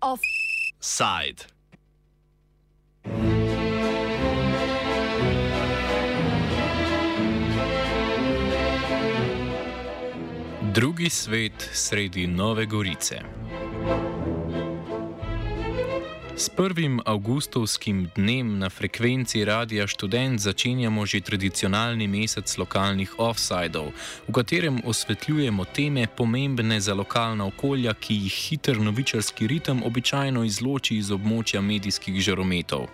Offside. Drugi svet sredi Nove Gorice. S 1. avgustovskim dnem na frekvenci Radia Student začenjamo že tradicionalni mesec lokalnih offsajdov, v katerem osvetljujemo teme pomembne za lokalna okolja, ki jih hiter novičarski ritem običajno izloči iz območja medijskih žarometov.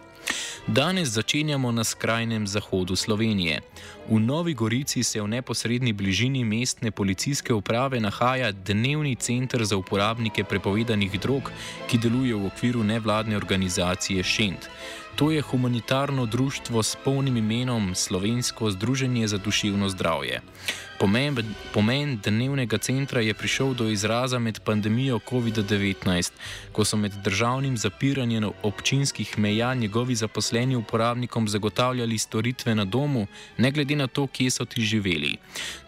Danes začenjamo na skrajnem zahodu Slovenije. V Novi Gorici se v neposrednji bližini mestne policijske uprave nahaja dnevni center za uporabnike prepovedanih drog, ki deluje v okviru nevladne organizacije Šent. To je humanitarno društvo s polnim imenom Slovensko združenje za duševno zdravje. Pomen, pomen dnevnega centra je prišel do izraza med pandemijo COVID-19, ko so med državnim zapiranjem občinskih meja njegovi zaposleni uporabnikom zagotavljali storitve na domu, ne glede na to, kje so ti živeli.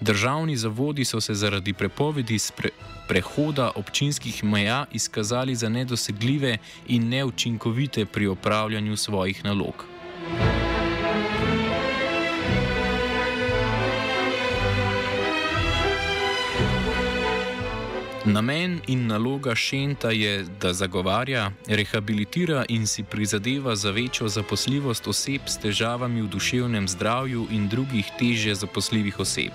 Državni zavodi so se zaradi prepovedi spre, prehoda občinskih meja izkazali za nedosegljive in neučinkovite pri opravljanju svojih nalog. Namen in naloga Šenta je, da zagovarja, rehabilitira in si prizadeva za večjo zaposljivost oseb s težavami v duševnem zdravju in drugih težje zaposljivih oseb.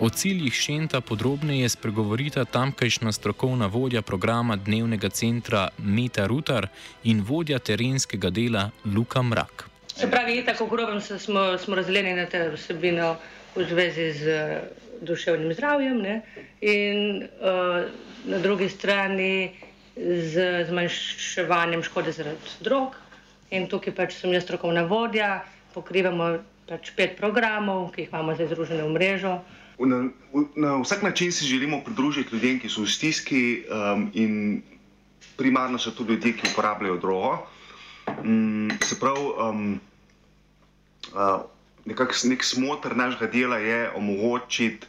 O ciljih Šenta podrobneje spregovorita tamkajšnja strokovna vodja programa dnevnega centra Meta Rutar in vodja terenskega dela Luka Mrak. Se pravi, tako grobem smo, smo razdeljeni na te vsebine v zvezi z duševnim zdravjem ne? in uh, na drugi strani z zmanjševanjem škode zaradi drog. In tukaj pač sem jaz strokovna vodja, pokrivamo pač pet programov, ki jih imamo zdaj združene v mrežo. Na, na vsak način si želimo pridružiti ljudem, ki so v stiski, um, in primarno so to ljudje, ki uporabljajo drogo. Um, se pravi, um, uh, nekakšen nek smotr našega dela je omogočiti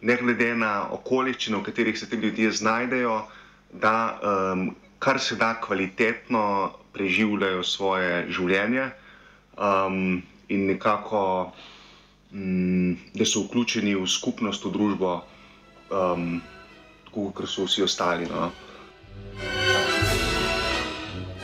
ne glede na okoliščine, v katerih se ti ljudje znajdejo, da um, kar se da kvalitetno preživljajo svoje življenje um, in nekako, um, da so vključeni v skupnost, v družbo, um, tako kot so vsi ostali. No.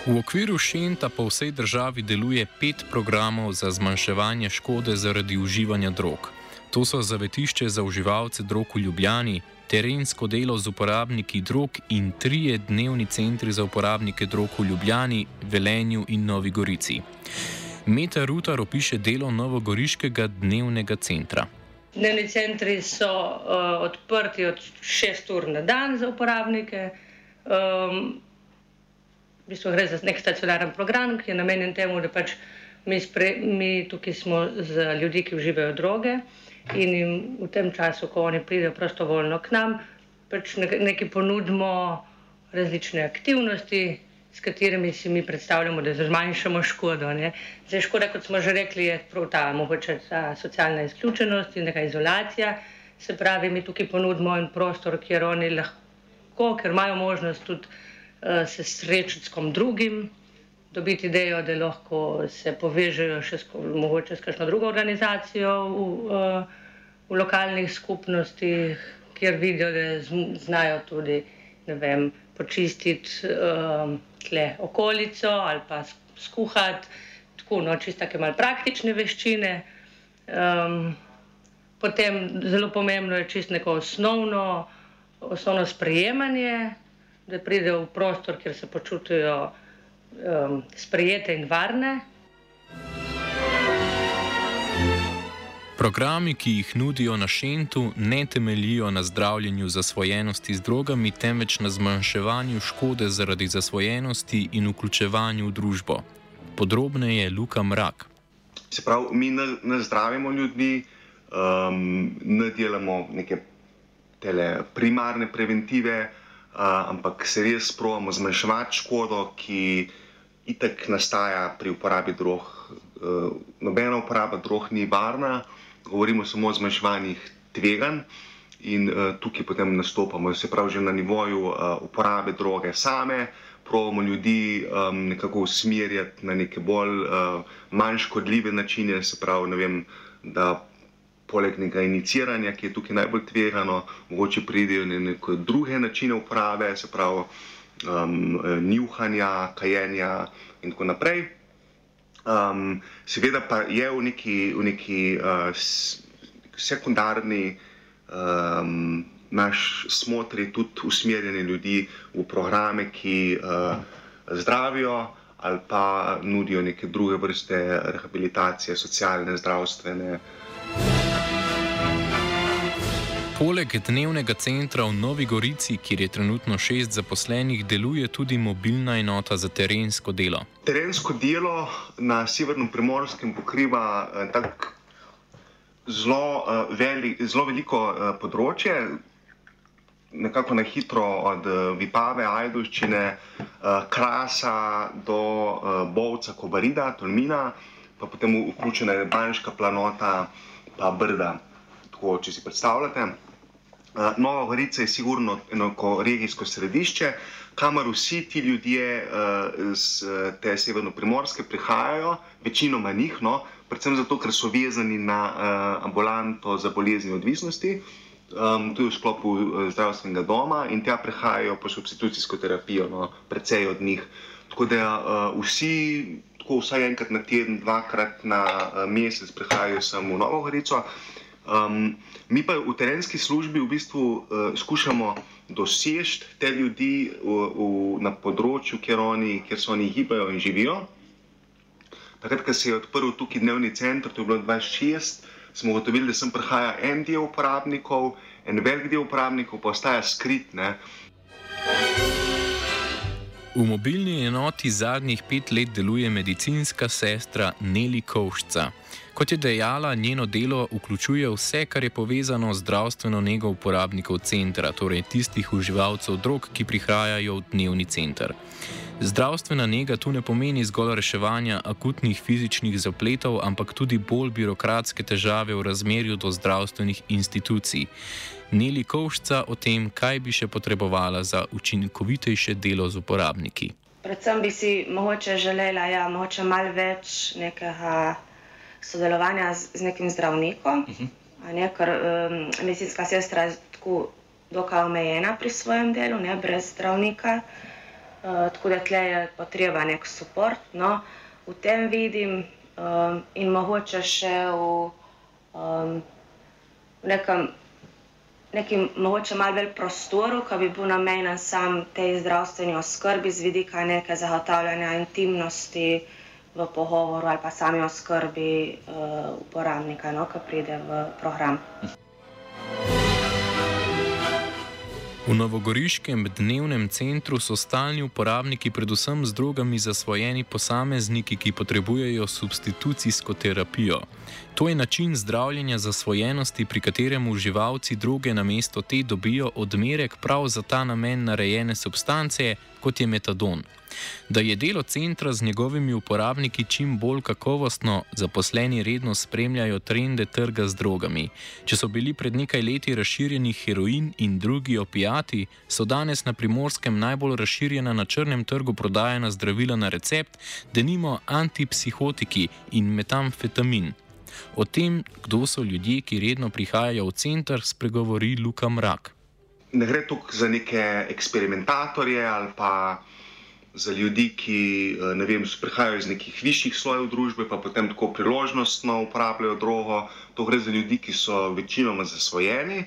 V okviru Šenta po vsej državi deluje pet programov za zmanjševanje škode zaradi uživanja drog. To so zavetišče za uživalce drog v Ljubljani, terensko delo z uporabniki drog in trije dnevni centri za uporabnike drog v Ljubljani, Velenju in Novi Gorici. Meta Rutar opiše delo Novogoriškega dnevnega centra. Dnevni centri so uh, odprti od 6 ur na dan za uporabnike. Um, v bistvu gre za nek stacionaren program, ki je namenjen temu, da pač mi, spre, mi tukaj smo z ljudmi, ki uživajo droge in jim v tem času, ko oni pridejo prostovoljno k nam, pač nekaj ponudimo različne aktivnosti, s katerimi si mi predstavljamo, da zmanjšamo škodo. Ne. Zdaj, škoda, kot smo že rekli, je prav ta mogoče ta socialna izključenost in neka izolacija. Se pravi, mi tukaj ponudimo en prostor, kjer oni lahko, ker imajo možnost tudi se srečati s kom drugim, dobiti idejo, da lahko se povežejo še s, mogoče s kakšno drugo organizacijo v, eh, v lokalnih skupnostih, kjer vidijo, da znajo tudi vem, počistiti um, okolico ali pa skuhati, tako no, čisto tako malo praktične veščine. Um, potem zelo pomembno je čisto neko osnovno, osnovno sprejemanje, da pridejo v prostor, kjer se počutijo um, sprejete in varne. Programi, ki jih nudijo na Šentu, ne temeljijo na zdravljenju zasvojenosti z drogami, temveč na zmanjševanju škode zaradi zasvojenosti in vključevanju v družbo. Podrobneje je Luka Mrak. Se pravi, mi ne, ne zdravimo ljudi, um, ne delamo neke primarne preventive, uh, ampak se res pravimo zmanjševati škodo, ki itek nastaja pri uporabi drog. Uh, nobena uporaba drog ni varna, govorimo samo o zmanjševanjih tveganj in uh, tukaj potem nastopamo, se pravi, že na nivoju uh, uporabe droge same, pravimo ljudi um, nekako usmerjati na neke bolj uh, manj škodljive načine, se pravi, ne vem, da poleg nekega iniciranja, ki je tukaj najbolj tvegano, mogoče pridejo na neke druge načine uporabe, se pravi, um, njuhanja, kajenja in tako naprej. Um, seveda pa je v neki, v neki uh, sekundarni um, naš smotr tudi usmerjanje ljudi v programe, ki uh, zdravijo ali pa nudijo neke druge vrste rehabilitacije, socialne, zdravstvene. Poleg dnevnega centra v Novi Gorici, kjer je trenutno šest zaposlenih, deluje tudi mobilna enota za terensko delo. Terensko delo na Severnem primorskem pokriva eh, tako zelo, uh, veli, zelo veliko uh, področje, nekako na hitro od uh, Vipave, Ajduščine, uh, Krasa do uh, Bovca, Kobarida, Tolmina, pa potem vključena je Banjška planota, pa Brda. Tako, če si predstavljate. Uh, Nova Gorica je sigurno eno regijsko središče, kamor vsi ti ljudje uh, z te severno-primorske prihajajo, večinoma njih, no, predvsem zato, ker so vezani na uh, ambulanto za bolezni odvisnosti, um, tudi v sklopu zdravstvenega doma in tja prehajajo po substitucijsko terapijo, no, precej od njih. Tako da uh, vsi, tako vsaj enkrat na teden, dvakrat na uh, mesec prehajajo samo v Novo Gorico. Um, mi pa v terenski službi v bistvu uh, skušamo doseči te ljudi v, v, na področju, kjer, oni, kjer so oni gibajo in živijo. Takrat, ko se je odprl tukaj dnevni center, to je bilo 26, smo ugotovili, da sem prihaja en del uporabnikov, en velik del uporabnikov pa ostaja skrit. Ne. V mobilni enoti zadnjih pet let deluje medicinska sestra Neli Kovšca. Kot je dejala, njeno delo vključuje vse, kar je povezano z zdravstveno nego uporabnikov centra, torej tistih uživalcev drog, ki prihajajo v dnevni center. Zdravstvena njega tu ne pomeni zgolj reševanja akutnih fizičnih zapletov, ampak tudi bolj birokratske težave v razmerju do zdravstvenih institucij. Neli Kovšca o tem, kaj bi še potrebovala za učinkovitejše delo z uporabniki. Predvsem bi si mogoče želela, ja, mogoče malo več nekega sodelovanja z, z nekim zdravnikom, uh -huh. ne, ker um, medicinska sestra je tako dokaj omejena pri svojem delu, ne, brez zdravnika. Eh, tako da tle je potreba nek podpor. No, v tem vidim um, in mogoče še v um, nekem, nekem mogoče malo več prostoru, ki bi bil namenjen sam tej zdravstveni oskrbi z vidika neke zagotavljanja intimnosti v pogovoru ali pa sami oskrbi uh, uporabnika, no, ki pride v program. V novogoriškem dnevnem centru so stalni uporabniki predvsem z drogami zasvojeni posamezniki, ki potrebujejo substitucijsko terapijo. To je način zdravljenja zasvojenosti, pri katerem uživalci droge na mesto te dobijo odmerek prav za ta namen narejene substance, kot je metadon. Da je delo centra z njegovimi uporabniki čim bolj kakovostno, zaposleni redno spremljajo trende trga z drogami. Če so bili pred nekaj leti razširjeni heroin in drugi opijati, so danes na primorskem najbolj razširjena na črnem trgu prodajena zdravila na recept, denimo antipsihotiki in metamfetamin. O tem, kdo so ljudje, ki redno prihajajo v center, spregovori Luka Mrak. Ne gre tukaj za neke eksperimentatorje ali pa za ljudi, ki eh, vem, prihajajo iz nekih višjih slojev družbe, pa potem tako priložnostno uporabljajo drogo. To gre za ljudi, ki so večinoma zasvojeni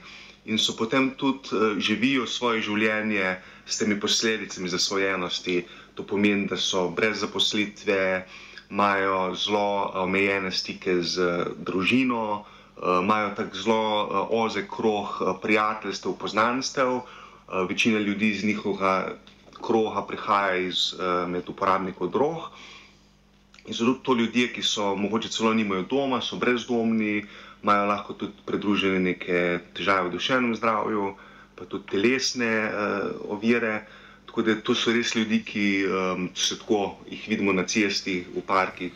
in so potem tudi uh, živijo svoje življenje s temi posledicami zasvojenosti. To pomeni, da so brez zaposlitve, imajo zelo omejene stike z družino, uh, imajo tako zelo uh, ozek krog uh, prijateljstev, poznanstev. Uh, večina ljudi iz njihovega kroga prihaja iz uh, med uporabnikov drog. In so tudi to ljudje, ki so morda celo nimajo doma, so brezdomni, imajo lahko tudi pridružene neke težave v duševnem zdravju, pa tudi telesne uh, ovire. tako da to so res ljudi, ki um, se tako jih vidimo na cesti, v parkih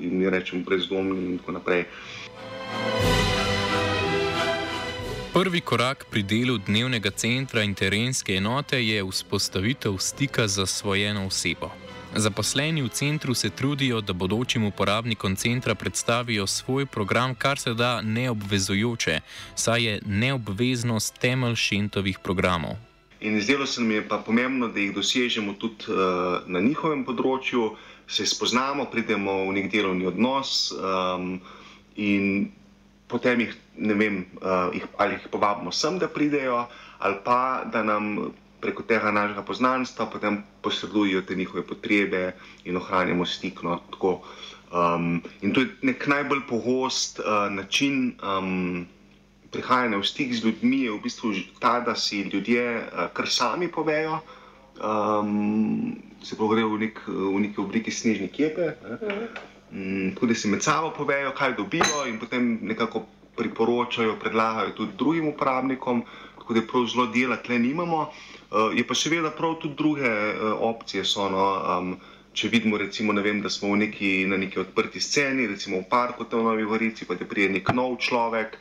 in rečemo brezdomni in tako naprej. Prvi korak pri delu dnevnega centra in terenske enote je vzpostavitev stika z zasvojeno osebo. Zaposleni v centru se trudijo, da bodočim uporabnikom centra predstavijo svoj program, kar se da neobvezujoče, saj je neobveznost temelj šentovih programov. In zdelo se mi je pa pomembno, da jih dosežemo tudi uh, na njihovem področju, se spoznamo, pridemo v nek delovni odnos um, in potem jih, ne vem, uh, jih, ali jih povabimo sem, da pridejo, ali pa da nam preko tega našega poznanstva potem posredujejo te njihove potrebe in ohranjamo stik. No, um, in to je nek najbolj pogost uh, način um, prihajanja v stik z ljudmi, je v bistvu ta, da si ljudje uh, kar sami povejo. Um, se pogrejo v, nek, v neki obliki snežne kepe, um, tudi si med sabo povejo, kaj dobijo, in potem nekako priporočajo, predlagajo tudi drugim uporabnikom, tako da je prav zelo dela, tle nimamo. Uh, je pa seveda prav tudi druge uh, opcije. So, no, um, če vidimo, recimo, vem, da smo neki, na neki odprti sceni, recimo v parku tam v Novi Gorici, pa da prije nek nov človek,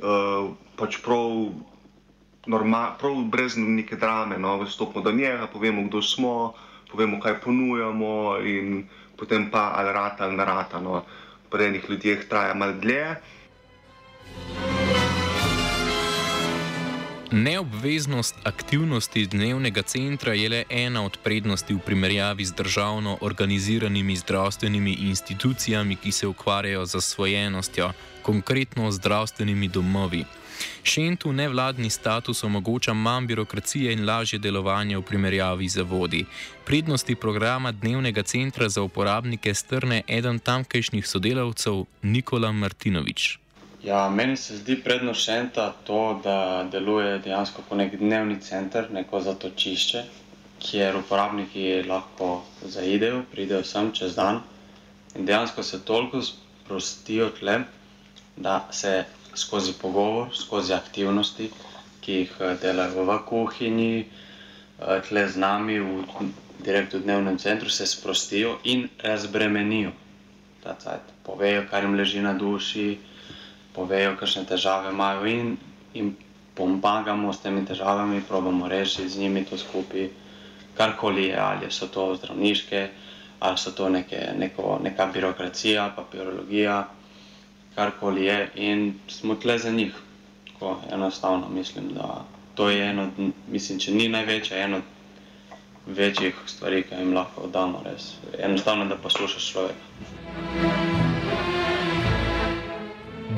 uh, pač prav, normal, prav brez neke drame, no, vstopimo do njega, povemo, kdo smo, povemo, kaj ponujamo in potem pa ali rata ali narata. No. Pri enih ljudeh traja malo dlje. Neobveznost aktivnosti dnevnega centra je le ena od prednosti v primerjavi z državno organiziranimi zdravstvenimi institucijami, ki se ukvarjajo z osvojenostjo, konkretno zdravstvenimi domovi. Šentu nevladni status omogoča manj birokracije in lažje delovanje v primerjavi z zavodi. Prednosti programa dnevnega centra za uporabnike strne eden tamkajšnjih sodelavcev Nikola Martinovič. Ja, meni se zdi prednost šenta to, da deluje dejansko kot nek dnevni center, neko zatočišče, kjer uporabniki lahko zaidejo, pridejo sem čez dan in dejansko se toliko sprostijo tle, da se skozi pogovor, skozi aktivnosti, ki jih eh, delajo v kuhinji, eh, tle z nami, v direktnem dnevnem centru, se sprostijo in razbremenijo. Povejo, kar jim leži na duši povejo, kakšne težave imajo in jim pomagamo s temi težavami, probamo rešiti z njimi to skupaj, karkoli je, ali so to zdravniške, ali so to neke, neko, neka birokracija, papirologija, karkoli je in smo tle za njih. Tako enostavno mislim, da to je eno, mislim, če ni največja, eno večjih stvari, ki jim lahko damo res. Enostavno, da poslušaš človeka.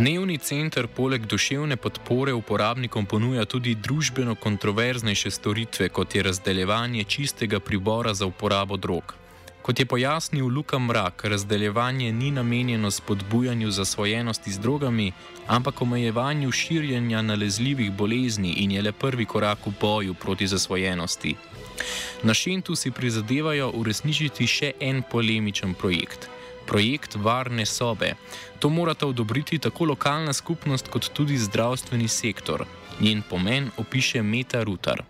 Dnevni center poleg duševne podpore uporabnikom ponuja tudi družbeno kontroverznejše storitve, kot je razdeljevanje čistega pribora za uporabo drog. Kot je pojasnil Luka Mrak, razdeljevanje ni namenjeno spodbujanju zasvojenosti z drogami, ampak omejevanju širjenja nalezljivih bolezni in je le prvi korak v boju proti zasvojenosti. Na Šentu si prizadevajo uresničiti še en polemičen projekt projekt varne sobe. To morata odobriti tako lokalna skupnost, kot tudi zdravstveni sektor. Njen pomen opiše Meta Rutar.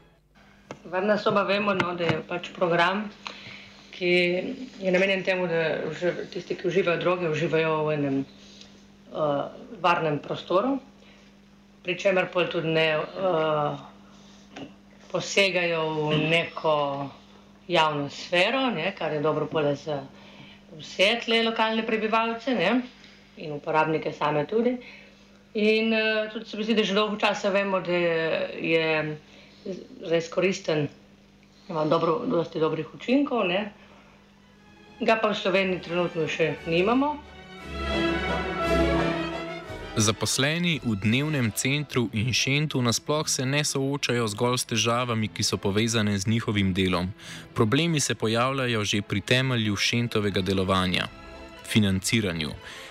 Varna soba, vemo, no, da je pač program, ki je namenjen temu, da tisti, ki uživajo droge, uživajo v enem uh, varnem prostoru, pri čemer pa tudi ne uh, posegajo v neko javno sfero, ne, kar je dobro pole za vse tle lokalne prebivalce ne? in uporabnike same tudi. In uh, tudi se mi zdi, da že dolgo časa vemo, da je za izkoristen, ima dobro, dosti dobrih učinkov, ne? ga pa v Sloveniji trenutno še nimamo. Zaposleni v dnevnem centru in šentu nasploh se ne soočajo zgolj s težavami, ki so povezane z njihovim delom. Problemi se pojavljajo že pri temelju šentovega delovanja - financiranju.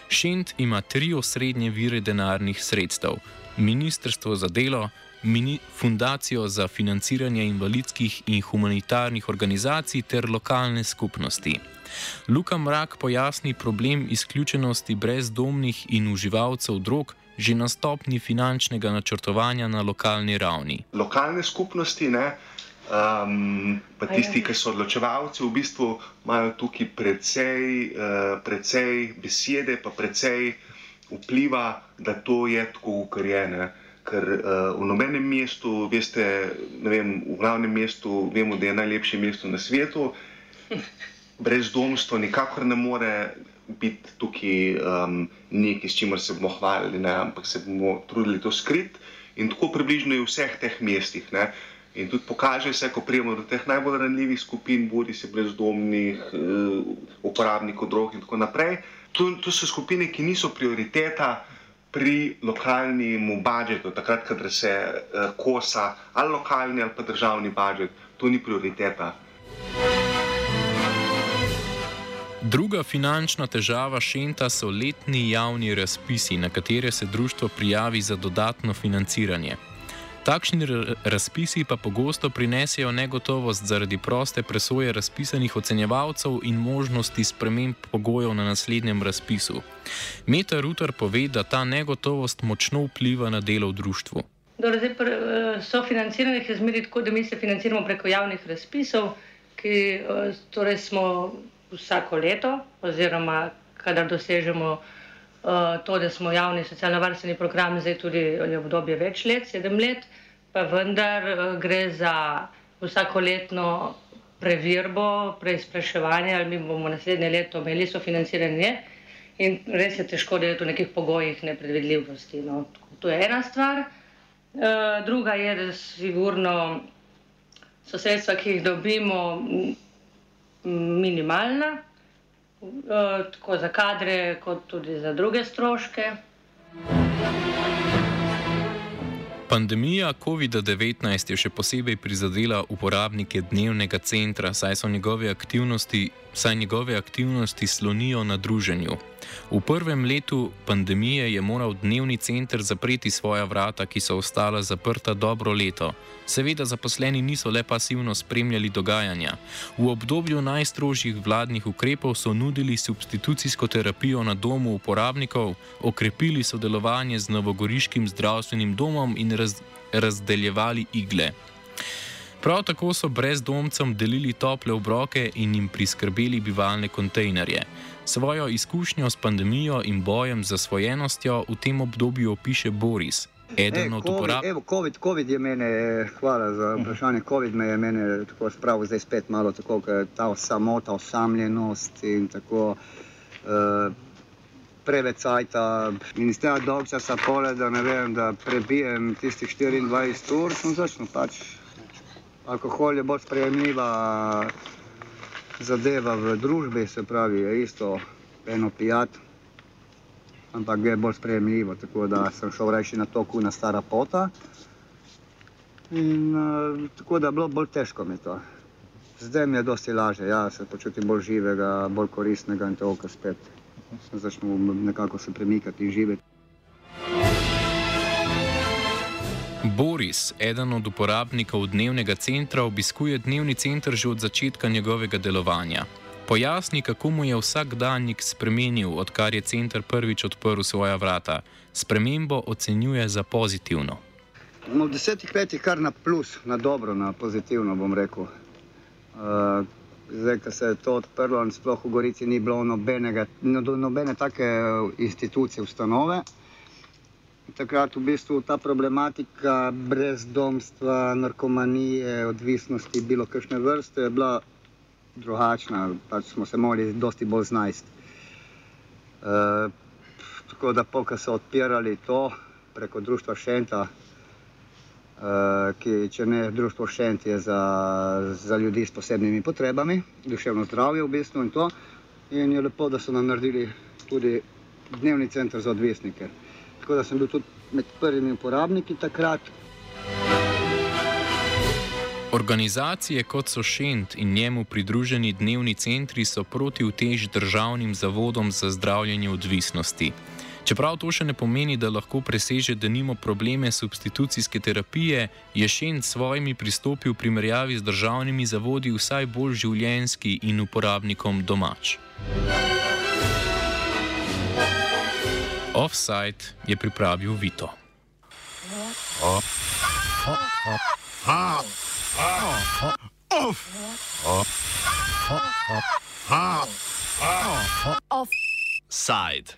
Šent ima tri osrednje vire denarnih sredstev: Ministrstvo za delo, Mini Fundacijo za financiranje invalidskih in humanitarnih organizacij ter lokalne skupnosti. Luka Mrak pojasni problem izključenosti brezdomnih in uživalcev drog že na stopni finančnega načrtovanja na lokalni ravni. Lokalne skupnosti, ne, um, pa tisti, ki so odločevalci, v bistvu imajo tukaj precej, uh, precej besede, pa precej vpliva, da to je tako, kar je. Ne? Ker uh, v nobenem mestu, veste, vem, v glavnem mestu, vemo, da je najlepše mesto na svetu, brezdomstvo nikakor ne more biti tukaj um, nekaj, s čimer se bomo hvalili, ne? ampak se bomo trudili to skriti. In tako približno je v vseh teh mestih. Ne? In tudi pokaže se, ko prijemo do teh najbolj ranljivih skupin, bodi se brezdomnih, uh, uporabnikov drog in tako naprej. To, to so skupine, ki niso prioriteta pri lokalnem budžetu, takrat, ko se uh, kosa ali lokalni ali pa državni budžet, to ni prioriteta. Druga finančna težava Šenta so letni javni razpisi, na katere se društvo prijavi za dodatno financiranje. Takšni razpisi pa pogosto prinesejo negotovost zaradi proste presoje razpisanih ocenjevalcev in možnosti sprememb pogojev na naslednjem razpisu. Meta Rutar pove, da ta negotovost močno vpliva na delo v društvu. Eh, sofinanciranje je zmeri tako, da mi se financiramo preko javnih razpisov, ki eh, torej smo vsako leto, oziroma kadar dosežemo to, da smo javni socialno-varstveni program, zdaj tudi obdobje več let, sedem let, pa vendar uh, gre za vsakoletno preverbo, preizpraševanje, ali mi bomo naslednje leto imeli sofinanciranje. In res je težko, to v nekih pogojih nepredvidljivosti. No. To je ena stvar. Uh, druga je, da sigurno so sredstva, ki jih dobimo, minimalna, eh, tako za kadre, kot tudi za druge stroške. Pandemija COVID-19 je še posebej prizadela uporabnike dnevnega centra, saj so njegove aktivnosti, saj njegove aktivnosti slonijo na druženju. V prvem letu pandemije je moral dnevni center zapreti svoja vrata, ki so ostala zaprta dobro leto. Seveda zaposleni niso le pasivno spremljali dogajanja. V obdobju najstrožjih vladnih ukrepov so nudili substitucijsko terapijo na domu uporabnikov, okrepili sodelovanje z Novogoriškim zdravstvenim domom in raz, razdeljevali igle. Prav tako so brezdomcem delili tople obroke in jim priskrbeli bivalne kontejnerje. Svojo izkušnjo s pandemijo in bojem za svojenostjo v tem obdobju opiše Boris. Eden e, od uporabnikov. COVID, COVID je mene, hvala za vprašanje. COVID me je mene tako spravil zdaj spet malo tako, ker ta samota, osamljenost in tako. Uh, Preveč cajta in iz tega dolga časa pole, da ne vem, da prebijem tistih 24 ur, sem začel pač. Alkohol je bolj sprejemljiva zadeva v družbi, se pravi, je isto eno pijat, ampak je bolj sprejemljivo, tako da sem šel reči na to, kuna stara pota. In uh, tako da je bilo bolj težko mi to. Zdaj mi je dosti lažje, ja, se počutim bolj živega, bolj koristnega in to, kar spet začnemo nekako se premikati in živeti. Boris, eden od uporabnikov dnevnega centra, obiskuje dnevni center že od začetka njegovega delovanja. Pojasni, kako mu je vsak dannik spremenil, odkar je center prvič odprl svoja vrata. Spremembo ocenjuje za pozitivno. No, v desetih letih kar na plus, na dobro, na pozitivno bom rekel. Uh, zdaj, ko se je to odprlo, sploh v Gorici ni bilo nobenega, no, nobene take institucije, ustanove takrat v bistvu ta problematika brezdomstva, narkomanije, odvisnosti, bilo kakšne vrste, je bila drugačna, pač smo se morali dosti bolj znajti. E, tako da, ko so odpirali to preko društva Šenta, e, ki če ne društvo Šent je za, za ljudi s posebnimi potrebami, duševno zdravje v bistvu in to, in je lepo, da so nam naredili tudi dnevni center za odvisnike tako da sem bil tudi med prvimi uporabniki takrat. Organizacije kot so Šent in njemu pridruženi dnevni centri so proti utež državnim zavodom za zdravljenje odvisnosti. Čeprav to še ne pomeni, da lahko preseže denimo probleme substitucijske terapije, je Šent s svojimi pristopi v primerjavi z državnimi zavodi vsaj bolj življenski in uporabnikom domač. Offside je pripravil Vito. Offside.